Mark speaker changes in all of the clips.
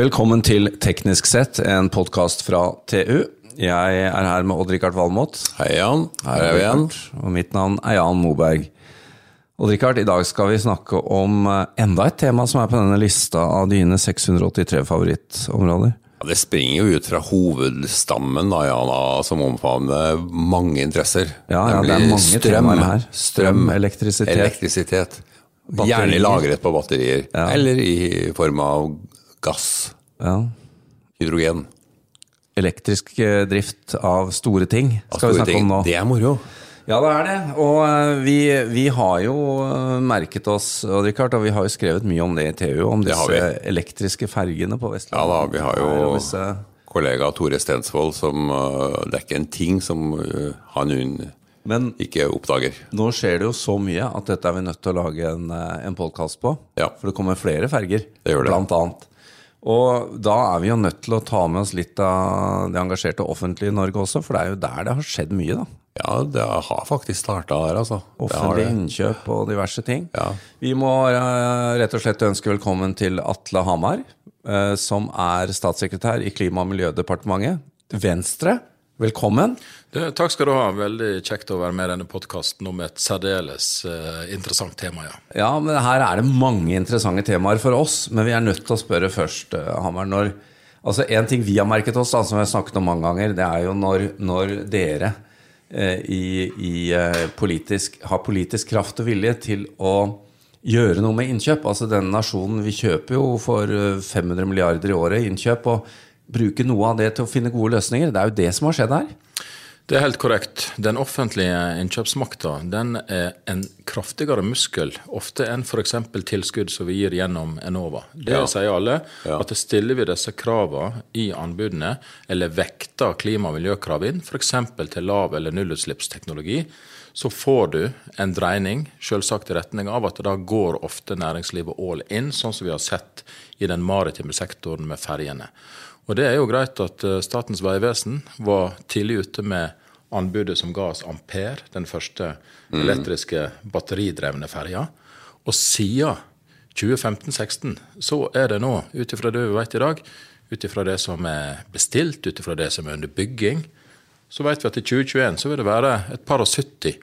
Speaker 1: Velkommen til Teknisk sett, en podkast fra TU. Jeg er her med Odd-Rikard Valmot.
Speaker 2: Hei, Jan. Her er vi igjen.
Speaker 1: Og mitt navn er Jan Moberg. Odd-Rikard, i dag skal vi snakke om eh, enda et tema som er på denne lista av dine 683 favorittområder.
Speaker 2: Ja, det springer jo ut fra hovedstammen da, Jan, som omfavner mange interesser.
Speaker 1: Ja, ja det er mange
Speaker 2: strøm,
Speaker 1: temaer her.
Speaker 2: Strøm,
Speaker 1: elektrisitet.
Speaker 2: elektrisitet. Gjerne lagret på batterier.
Speaker 1: Ja.
Speaker 2: Eller i form av gass.
Speaker 1: Ja.
Speaker 2: Hydrogen.
Speaker 1: Elektrisk eh, drift av store ting skal vi
Speaker 2: Store
Speaker 1: snakke
Speaker 2: ting.
Speaker 1: om nå.
Speaker 2: Det er moro.
Speaker 1: Ja, det er det. Og eh, vi, vi har jo eh, merket oss, og Richard, og vi har jo skrevet mye om det i TU, om
Speaker 2: Det har
Speaker 1: disse elektriske fergene på
Speaker 2: Ja
Speaker 1: Vestlandet.
Speaker 2: da, vi har
Speaker 1: Og
Speaker 2: jo
Speaker 1: disse,
Speaker 2: kollega Tore Stensvold som uh, Det er ikke en ting som han hun
Speaker 1: men
Speaker 2: ikke oppdager.
Speaker 1: nå skjer det jo så mye at dette er vi nødt til å lage en, eh, en podkast på.
Speaker 2: Ja.
Speaker 1: For det kommer flere ferger,
Speaker 2: Det gjør det.
Speaker 1: blant annet. Og da er vi jo nødt til å ta med oss litt av det engasjerte offentlige i Norge også, for det er jo der det har skjedd mye, da.
Speaker 2: Ja, det har faktisk starta her, altså.
Speaker 1: Offentlige innkjøp og diverse ting.
Speaker 2: Ja.
Speaker 1: Vi må eh, rett og slett ønske velkommen til Atle Hamar, eh, som er statssekretær i Klima- og miljødepartementet. Venstre, velkommen.
Speaker 3: Det, takk skal du ha. Veldig kjekt å være med i denne podkasten om et særdeles uh, interessant tema. ja.
Speaker 1: Ja, men her er det mange interessante temaer for oss, men vi er nødt til å spørre først, uh, Hammer. Når, altså En ting vi har merket oss, da, som vi har snakket om mange ganger, det er jo når, når dere uh, i, i eh, politisk, har politisk kraft og vilje til å gjøre noe med innkjøp. Altså Denne nasjonen, vi kjøper jo for eh, 500 milliarder i året i innkjøp. og bruke noe av det til å finne gode løsninger. Det er jo det som har skjedd her.
Speaker 3: Det er helt korrekt. Den offentlige innkjøpsmakta den er en kraftigere muskel ofte enn f.eks. tilskudd som vi gir gjennom Enova. Det
Speaker 2: Ja.
Speaker 3: sier alle.
Speaker 2: Ja.
Speaker 3: At stiller vi disse kravene i anbudene, eller vekter klima- og miljøkrav inn, f.eks. til lav- eller nullutslippsteknologi, så får du en dreining selvsagt i retning av at da går ofte næringslivet all in, sånn som vi har sett i den maritime sektoren med ferjene. Og det er jo greit at eh, Statens vegvesen var tidlig ute med anbudet som ga oss Ampere, den første elektriske batteridrevne ferja. Og siden 2015-16 så er det nå, ut ifra det vi vet i dag, ut ifra det som er bestilt, ut ifra det som er under bygging, så vet vi at i 2021 så vil det være et par og 70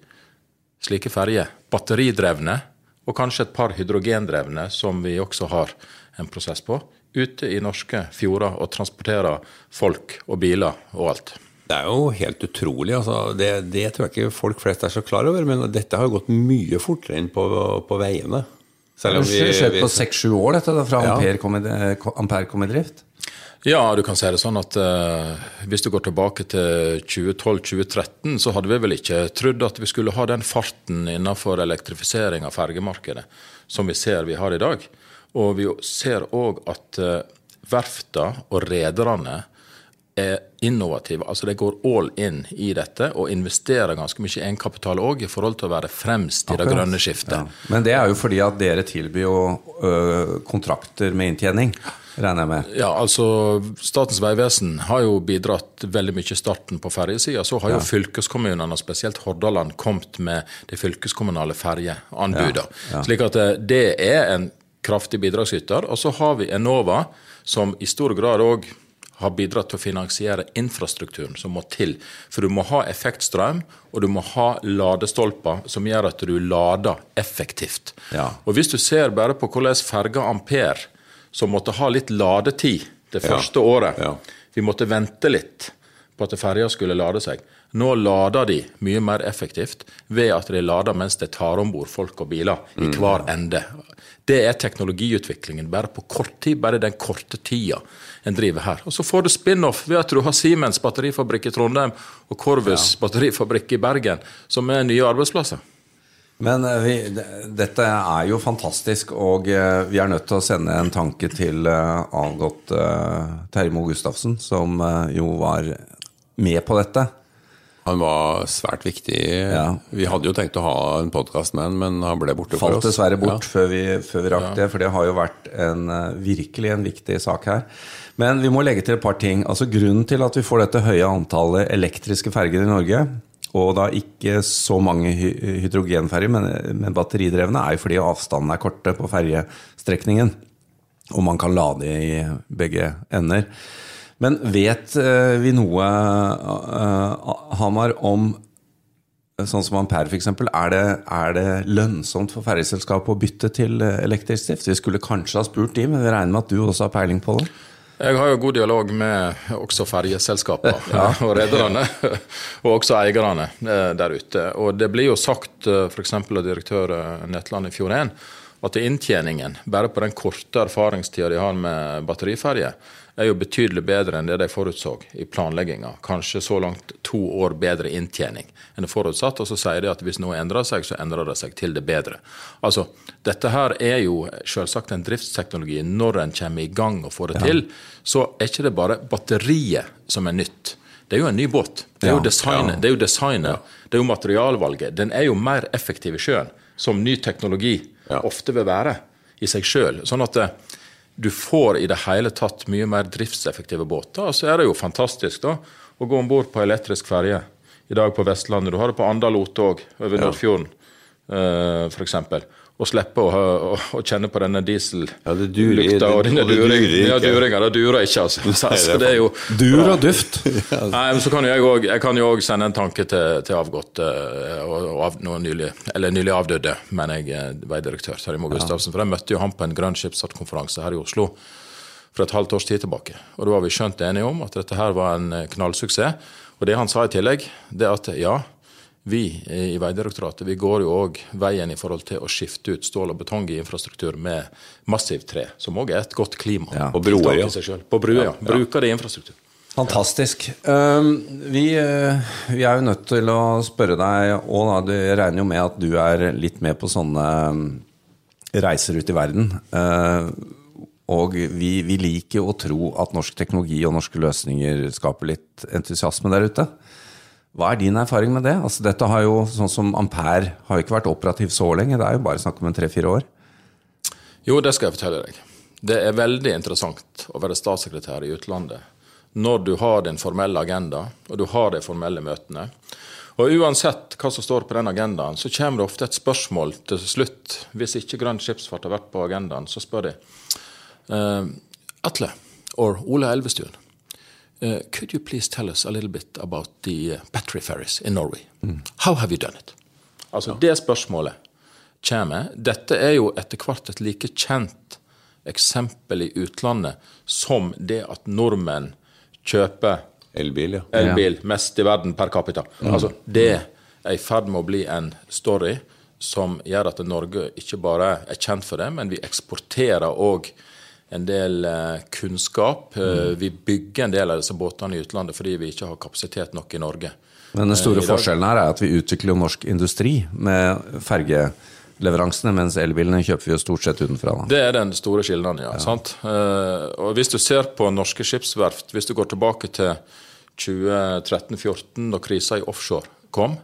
Speaker 3: slike ferjer, batteridrevne, og kanskje et par hydrogendrevne, som vi også har en prosess på, ute i norske fjorder og transporterer folk og biler og alt.
Speaker 2: Det er jo helt utrolig. Altså. Det, det tror jeg ikke folk flest er så klar over, men dette har gått mye fortere inn på, på veiene. Selv om vi,
Speaker 1: har skjedd på seks-sju år, dette, da, fra
Speaker 2: Ja.
Speaker 1: Ampere kom, i, Ampere kom i drift.
Speaker 3: Ja, du kan si det sånn at eh, hvis du går tilbake til 2012-2013, så hadde vi vel ikke trodd at vi skulle ha den farten innenfor elektrifisering av fergemarkedet som vi ser vi har i dag. Og vi ser òg at uh, verfta og rederne er innovative. Altså de går all in i dette og investerer ganske mye egenkapital òg i forhold til å være fremst i det grønne skiftet.
Speaker 1: Ja. Men det er jo fordi at dere tilbyr jo kontrakter med inntjening, regner jeg med.
Speaker 3: Ja, altså Statens vegvesen har jo bidratt veldig mye i starten på ferjesida. Så har jo fylkeskommunene, og spesielt Hordaland, kommet med de fylkeskommunale ferjeanbudene.
Speaker 1: Ja, ja.
Speaker 3: Slik at eh, det er en kraftig bidragsyter. Og så har vi Enova, som i stor grad òg har bidratt til å finansiere infrastrukturen som må til. For du må ha effektstrøm, og du må ha ladestolper som gjør at du lader effektivt.
Speaker 1: Ja.
Speaker 3: Og hvis du ser bare på hvordan ferga Ampere, som måtte ha litt ladetid det
Speaker 2: Ja.
Speaker 3: første året
Speaker 2: Ja.
Speaker 3: Vi måtte vente litt på at ferja skulle lade seg. Nå lader de mye mer effektivt ved at de lader mens de tar om bord folk og biler i hver ende. Det er teknologiutviklingen bare på kort tid, bare den korte tida en driver her. Og så får du spin-off ved at du har Siemens batterifabrikk i Trondheim og Corvus batterifabrikk i Bergen, som er nye arbeidsplasser.
Speaker 1: Men vi, dette er jo fantastisk, og vi er nødt til å sende en tanke til avgått ø, Terje Moe Gustavsen, som jo var med på dette.
Speaker 2: Han var svært viktig.
Speaker 1: Ja.
Speaker 2: Vi hadde jo tenkt å ha en podkast med han, men han ble borte for oss.
Speaker 1: Falt dessverre bort
Speaker 2: Ja.
Speaker 1: før, vi, før vi rakk det, for det har jo vært en, eh, virkelig en viktig sak her. Men vi må legge til et par ting. Altså Grunnen til at vi får dette høye antallet elektriske ferger i Norge, og da ikke så mange hy- hydrogenferger, men, men batteridrevne, er jo fordi avstandene er korte på fergestrekningen. Og man kan lade i begge ender. Men vet eh, vi noe, uh, Hamar, om sånn som Ampere f.eks., er, det, er det lønnsomt for ferjeselskapet å bytte til elektrisk drift? Vi skulle kanskje ha spurt de, men vi regner med at du også har peiling på det?
Speaker 3: Jeg har jo god dialog med også ferjeselskapene ja. og rederne, og også eierne der ute. Og det blir jo sagt f.eks. av direktør Netland i fjor 1 at inntjeningen, bare på den korte erfaringstida de har med batteriferje, er jo betydelig bedre enn det de forutså i planlegginga. Kanskje så langt to år bedre inntjening enn det forutsatt. Og så sier de at hvis noe endrer seg, så endrer det seg til det bedre. Altså, Dette her er jo selvsagt en driftsteknologi. Når en kommer i gang og får det ja. til, så er ikke det bare batteriet som er nytt. Det er jo en ny båt. Det er jo designet, det er jo, designet, det er jo materialvalget. Den er jo mer effektiv i sjøen som ny teknologi ja. ofte vil være i seg sjøl. Sånn at eh, du får i det hele tatt mye mer driftseffektive båter. Og så er det jo fantastisk da, å gå om bord på elektrisk ferje i dag på Vestlandet. Du har det på Andal-Ote òg, over Nordfjorden ja. f.eks og slippe å, å, å, kjenne på denne diesellykta og denne duringa. Ja, duringa, det durer ikke, altså. Så det er jo
Speaker 1: Dur og duft.
Speaker 3: Nei, men så kan jeg også, jeg kan jo også sende en tanke til, til avgåtte eh, og, og av, nylig, eller nylig avdøde, mener jeg, eh, veidirektør Terje Gustavsen. For jeg møtte jo han på en grønn skipsfartskonferanse her i Oslo for et halvt års tid tilbake. Og da var vi skjønt enige om at dette her var en eh, knallsuksess. Og det han sa i tillegg, det at ja, vi i Vegdirektoratet vi går jo òg veien i forhold til å skifte ut stål og betong i infrastruktur med massivt tre, som òg er et godt klima.
Speaker 2: Ja. På broer, ja.
Speaker 3: På bruer, ja. Bruker det i infrastruktur.
Speaker 1: Fantastisk. Um, vi, uh, vi, er jo nødt til å spørre deg, og jeg regner jo med at du er litt med på sånne um, reiser ut i verden. Uh, og vi, vi liker å tro at norsk teknologi og norske løsninger skaper litt entusiasme der ute. Hva er din erfaring med det? Altså, dette har jo, sånn som Ampere har ikke vært operativ så lenge. Det er jo bare snakk om en tre-fire år.
Speaker 3: Jo, det skal jeg fortelle deg. Det er veldig interessant å være statssekretær i utlandet når du har din formelle agenda, og du har de formelle møtene. Og Uansett hva som står på den agendaen, så kommer det ofte et spørsmål til slutt. Hvis ikke grønn skipsfart har vært på agendaen, så spør de uh, Atle or Ole Elvestuen. Uh, could you please tell us a little bit about the uh, battery ferries in Norway? Mm. How have you done it? Altså, ja. Det spørsmålet kommer. Dette er jo etter hvert et like kjent eksempel i utlandet som det at nordmenn kjøper
Speaker 2: elbil, ja.
Speaker 3: elbil mest i verden per capita. Mm. Altså, det er i ferd med å bli en story som gjør at Norge ikke bare er kjent for det, men vi eksporterer òg en del eh, kunnskap. Eh, mm. Vi bygger en del av disse båtene i utlandet fordi vi ikke har kapasitet nok i Norge.
Speaker 1: Men den store eh, forskjellen her er at vi utvikler norsk industri med fergeleveransene, mens elbilene kjøper vi jo stort sett utenfra. Da.
Speaker 3: Det er den store skillnaden, ja. ja. Og hvis du ser på norske skipsverft, hvis du går tilbake til 2013-2014, da krisa i offshore kom,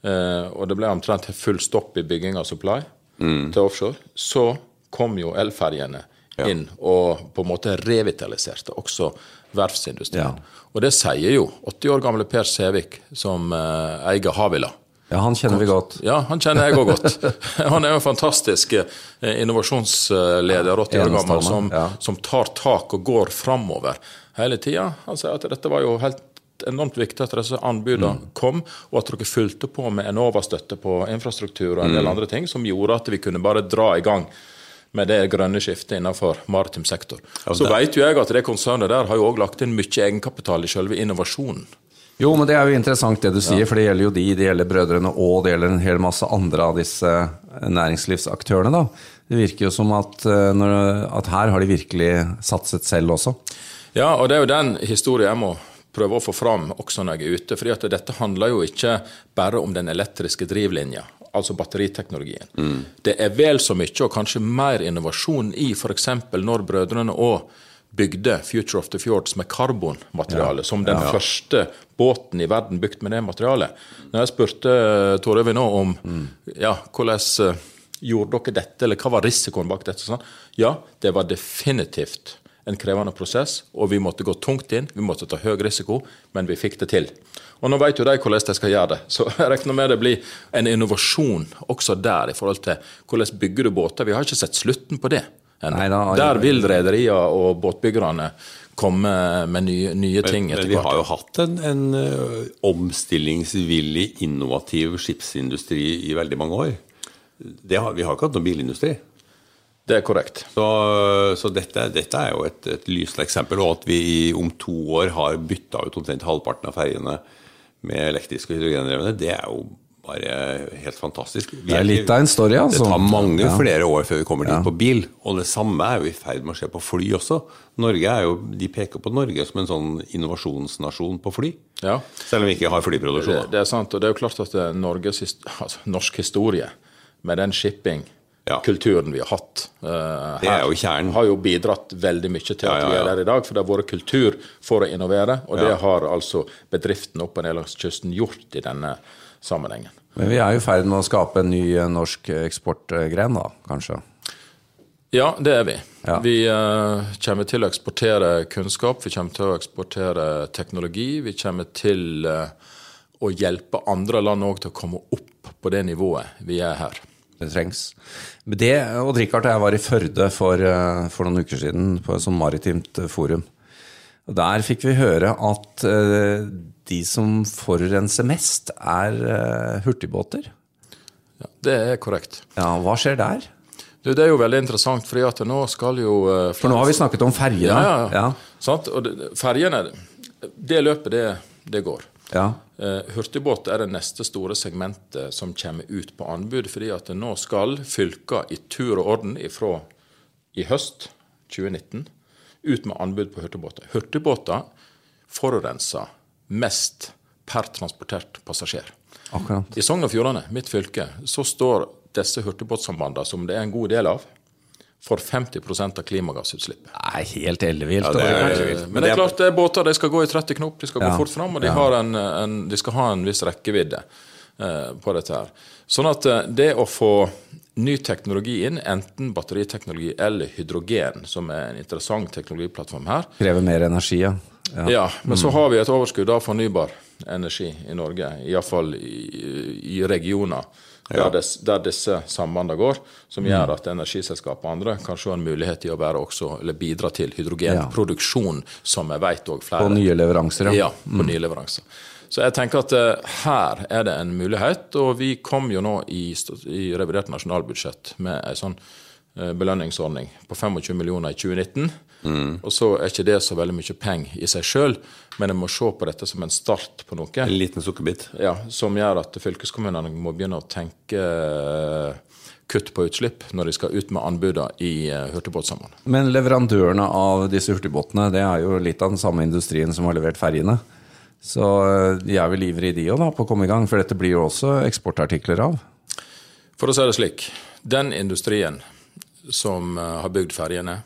Speaker 3: og det ble omtrent full stopp i bygging av supply mm. til offshore, så kom jo elferjene inn og på en måte revitaliserte også verftsindustrien. Og det sier jo 80 år gamle Per Sævik, som uh, eier Havila.
Speaker 1: Ja, Han kjenner vi godt.
Speaker 3: Ja, han kjenner jeg òg godt. Han er jo en fantastisk eh, innovasjonsleder, 80 år gammel, som, ja. som tar tak og går framover hele tida. Han sier at dette var jo helt enormt viktig at disse anbudene mm. kom, og at dere fulgte på med Enova-støtte på infrastruktur og en del mm. andre ting som gjorde at vi kunne bare dra i gang med det grønne skiftet innenfor maritim sektor. Så vet jo jeg at det konsernet der har jo òg lagt inn mye egenkapital i selve innovasjonen.
Speaker 1: Jo, men det er jo interessant det du sier, ja. for det gjelder jo de, det gjelder Brødrene og det gjelder en hel masse andre av disse næringslivsaktørene. da. Det virker jo som at, eh, når, at her har de virkelig satset selv også.
Speaker 3: Ja, og det er jo den historien jeg må prøve å få fram også når jeg er ute. fordi at dette handler jo ikke bare om den elektriske drivlinja altså batteriteknologien. Mm. Det er vel så mye, og kanskje mer innovasjon i f.eks. når Brødrene Aa bygde Future of the Fjords med karbonmateriale, ja. som den ja. første båten i verden bygd med det materialet. Når jeg spurte eh, Tor nå om mm. ja, hvordan eh, gjorde dere dette, eller hva var risikoen bak dette, sånn, ja, det var definitivt en krevende prosess, og vi måtte gå tungt inn, vi måtte ta høy risiko, men vi fikk det til. Og nå vet jo de hvordan de skal gjøre det, så jeg regner med det blir en innovasjon også der i forhold til hvordan bygger du båter. Vi har ikke sett slutten på det.
Speaker 1: Nei, da-
Speaker 3: Der vil rederiene og båtbyggerne komme med nye, nye ting
Speaker 2: Men
Speaker 3: etter
Speaker 2: vi har jo hatt en, en omstillingsvillig, innovativ skipsindustri i veldig mange år. Det har, vi har ikke hatt noen bilindustri.
Speaker 3: Det er korrekt.
Speaker 2: Så, så dette, dette er jo et, et lysende eksempel. Og at vi om to år har bytta ut omtrent halvparten av ferjene med elektriske og hydrogendrevne, det er jo bare helt fantastisk. Vi
Speaker 1: Det er litt av en story, altså.
Speaker 2: Det tar mange
Speaker 1: Ja.
Speaker 2: flere år før vi kommer dit på bil. Og det samme er jo i ferd med å skje på fly også. Norge er jo, De peker på Norge som en sånn innovasjonsnasjon på fly.
Speaker 3: Ja.
Speaker 2: Selv om vi ikke har flyproduksjon.
Speaker 3: Det, det er sant, og det er jo klart at det Norges, altså, norsk historie, med den shipping-kulturen vi har hatt her
Speaker 2: Det er jo kjernen.
Speaker 3: har jo bidratt veldig mye til
Speaker 2: Ja,
Speaker 3: at
Speaker 2: ja,
Speaker 3: vi er der i dag. For det har vært kultur for å innovere, og det har altså bedriftene oppe og ned langs kysten gjort i denne sammenhengen.
Speaker 1: Men vi er jo i ferd med å skape en ny eh, norsk eksportgren, da, kanskje.
Speaker 3: Ja, det er vi.
Speaker 1: Ja.
Speaker 3: Vi uh, kommer til å eksportere kunnskap, vi kommer til å eksportere teknologi. Vi kommer til uh, å hjelpe andre land òg til å komme opp på det nivået vi er her.
Speaker 1: Det trengs. Det, og Richard og jeg var i Førde for, eh, for noen uker siden på et sånt maritimt eh, forum. Og Der fikk vi høre at eh, de som forurenser mest, er hurtigbåter.
Speaker 3: Ja, det er korrekt.
Speaker 1: Ja, Hva skjer der?
Speaker 3: Du, det er jo veldig interessant, fordi at nå skal jo
Speaker 1: For nå har vi snakket om ferjene.
Speaker 3: Ja, ja, ja.
Speaker 1: ja.
Speaker 3: Sant? Og det- ferjene, det løpet, det, det går.
Speaker 1: ja.
Speaker 3: Eh, hurtigbåt er det neste store segmentet som kommer ut på anbud, fordi at nå skal fylka i tur og orden ifra i høst 2019 ut med anbud på hurtigbåter. Hurtigbåter forurenser mest per transportert passasjer.
Speaker 1: Akkurat.
Speaker 3: I Sogn og Fjordane, mitt fylke, så står disse hurtigbåtsambandene, som det er en god del av, for 50% av klimagassutslippet.
Speaker 1: Nei, helt ellevilt.
Speaker 2: Ja, det er.
Speaker 3: Men det er klart det er båter, de skal gå i 30 knop, de skal
Speaker 1: Ja.
Speaker 3: gå fort fram, og de, har en, en, de skal ha en viss rekkevidde eh, på dette her. Sånn at eh, det å få ny teknologi inn, enten batteriteknologi eller hydrogen, som er en interessant teknologiplattform her,
Speaker 1: Krever mer energi, ja. ja.
Speaker 3: ja, men så har vi et overskudd av fornybar energi i Norge, iallfall i, i regioner der, des, der disse sambandene går, som gjør at energiselskap og andre kan se en mulighet til å også, eller bidra til hydrogenproduksjon, som jeg vet òg flere
Speaker 1: På nye leveranser, ja.
Speaker 3: ja, på nye leveranser. Så jeg tenker at eh, her er det en mulighet, og vi kom jo nå i, i revidert nasjonalbudsjett med en sånn eh, belønningsordning på 25 millioner i 2019. Og så er ikke det så veldig mye penger i seg sjøl, men en må se på dette som en start på noe.
Speaker 2: En liten sukkerbit.
Speaker 3: Ja, som gjør at fylkeskommunene må begynne å tenke eh, kutt på utslipp når de skal ut med anbudene i eh, hurtigbåtsamband.
Speaker 1: Men leverandørene av disse hurtigbåtene, det er jo litt av den samme industrien som har levert ferjene. Så eh, de er vel ivrige de òg, på å komme i gang, for dette blir jo også eksportartikler av.
Speaker 3: For å si det slik, den industrien som har bygd ferjene,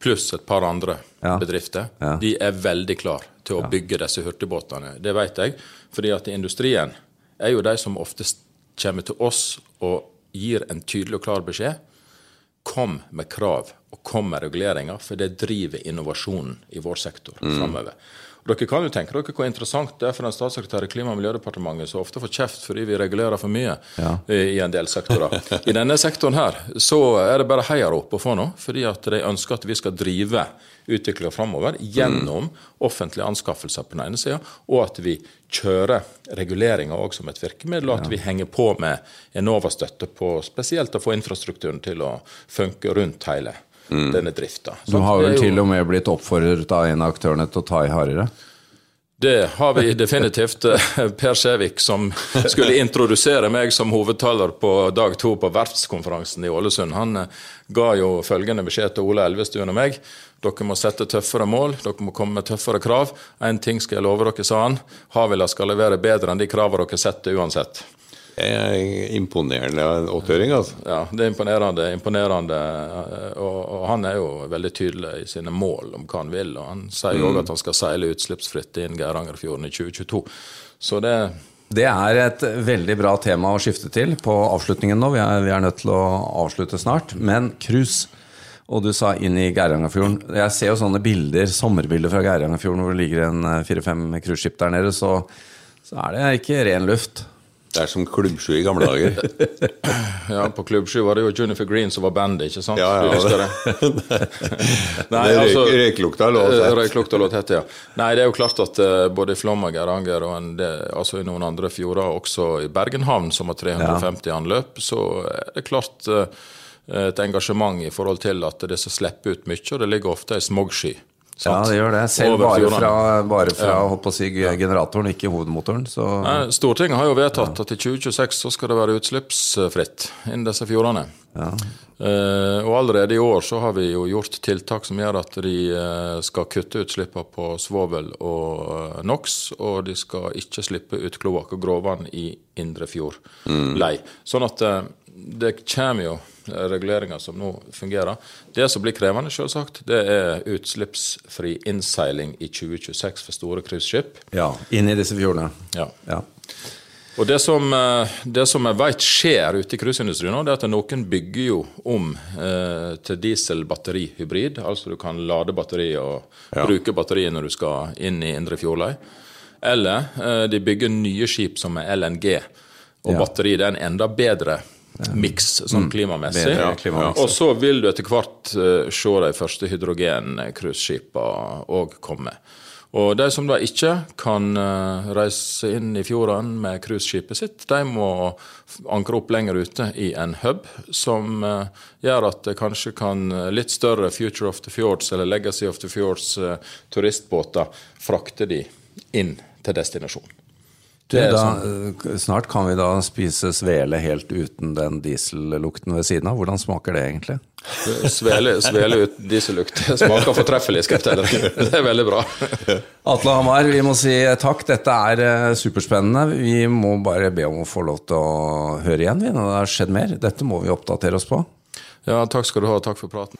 Speaker 3: pluss et par andre
Speaker 1: Ja.
Speaker 3: bedrifter,
Speaker 1: Ja.
Speaker 3: de er veldig klare til å bygge disse hurtigbåtene. Det vet jeg, fordi at industrien er jo de som oftest kommer til oss og gir en tydelig og klar beskjed. Kom med krav og kom med reguleringer, for det driver innovasjonen i vår sektor framover. Og Dere kan jo tenke dere hvor interessant det er for en statssekretær i Klima- og miljødepartementet som ofte får kjeft fordi vi regulerer for mye
Speaker 1: Ja.
Speaker 3: i en del sektorer. I denne sektoren her så er det bare heiarop å få nå, fordi at de ønsker at vi skal drive utviklinga framover gjennom offentlige anskaffelser på den ene sida, og at vi kjører reguleringa òg som et virkemiddel, og at vi henger på med Enova-støtte på spesielt å få infrastrukturen til å funke rundt hele denne drifta.
Speaker 1: Du har vel til og med blitt oppfordret av en av aktørene til å ta i hardere?
Speaker 3: Det har vi definitivt. Per Skjevik, som skulle introdusere meg som hovedtaler på dag to på verftskonferansen i Ålesund, han eh, ga jo følgende beskjed til Ola Elvestuen og meg. Dere må sette tøffere mål, dere må komme med tøffere krav. En ting skal jeg love dere, sa han. Havila skal levere bedre enn de kravene dere setter uansett.
Speaker 2: Det er imponerende åtteøring, altså.
Speaker 3: Ja, det er imponerende. imponerende eh, og, og han er jo veldig tydelig i sine mål om hva han vil. og Han sier jo òg at han skal seile utslippsfritt inn Geirangerfjorden i 2022. Så det
Speaker 1: Det er et veldig bra tema å skifte til på avslutningen nå. Vi er, vi er nødt til å avslutte snart. Men cruise, og du sa inn i Geirangerfjorden. Jeg ser jo sånne bilder, sommerbilder fra Geirangerfjorden hvor det ligger en eh, fire-fem cruiseskip der nede, så, så er det ikke ren luft.
Speaker 2: Det er som klubbsju i gamle dager.
Speaker 3: Ja, På Klubb 7 var det jo Junifer Green som var bandet, ikke sant?
Speaker 2: Ja, ja,
Speaker 3: du husker det? Nei,
Speaker 2: Det altså, røyklukta lå tett.
Speaker 3: Røyklukta lå tett, ja. Nei, det er jo klart at uh, både i Flåm og Geiranger og en del, altså i noen andre fjorder, også i Bergenhavn, som har 350 anløp, så er det klart uh, et engasjement i forhold til at det som slipper ut mye, og det ligger ofte ei smogsky.
Speaker 1: Ja, det gjør det. Selv bare fra, bare fra holdt på å si, generatoren, ikke hovedmotoren. Så
Speaker 3: Stortinget har jo vedtatt at i 2026 så skal det være utslippsfritt innen disse fjordene. Eh, og allerede i år så har vi jo gjort tiltak som gjør at de eh, skal kutte utslippene på svovel og eh, NOx, og de skal ikke slippe ut kloakk og gråvann i Indre Fjord lei. Sånn at det kommer jo reguleringer som nå fungerer. Det som blir krevende, selvsagt, det er utslippsfri innseiling i 2026 for store cruiseskip.
Speaker 1: ja, inn i disse fjordene.
Speaker 3: Ja.
Speaker 1: Ja.
Speaker 3: Og det som, eh, det som jeg vet skjer ute i cruiseindustrien nå, det er at noen bygger jo om eh, til diesel-batterihybrid. Altså du kan lade batteriet og bruke batteriet når du skal inn i Indre Fjordløy. Eller eh, de bygger nye skip som er LNG, og
Speaker 1: Ja.
Speaker 3: batteri det er en enda bedre miks sånn klimamessig.
Speaker 1: bedre klimamessig.
Speaker 3: Og så vil du etter hvert uh, se de første hydrogencruiseskipene òg komme. Og de som da ikke kan uh, reise inn i fjorden med cruiseskipet sitt, de må ankre opp lenger ute i en hub, som uh, gjør at det kanskje kan litt større Future of the Fjords eller Legacy of the Fjords turistbåter frakte de inn til destinasjonen.
Speaker 1: Da,
Speaker 3: sånn.
Speaker 1: eh, snart kan vi da spise svele helt uten den diesellukten ved siden av. Hvordan smaker det egentlig?
Speaker 3: Svele, svele ut diesellukt smaker fortreffelig, skal jeg fortelle deg. Det er veldig bra.
Speaker 1: Atle Hamar, vi må si takk. Dette er eh, superspennende. Vi må bare be om å få lov til å høre igjen når det har skjedd mer. Dette må vi oppdatere oss på.
Speaker 3: Ja, takk skal du ha. Takk for praten.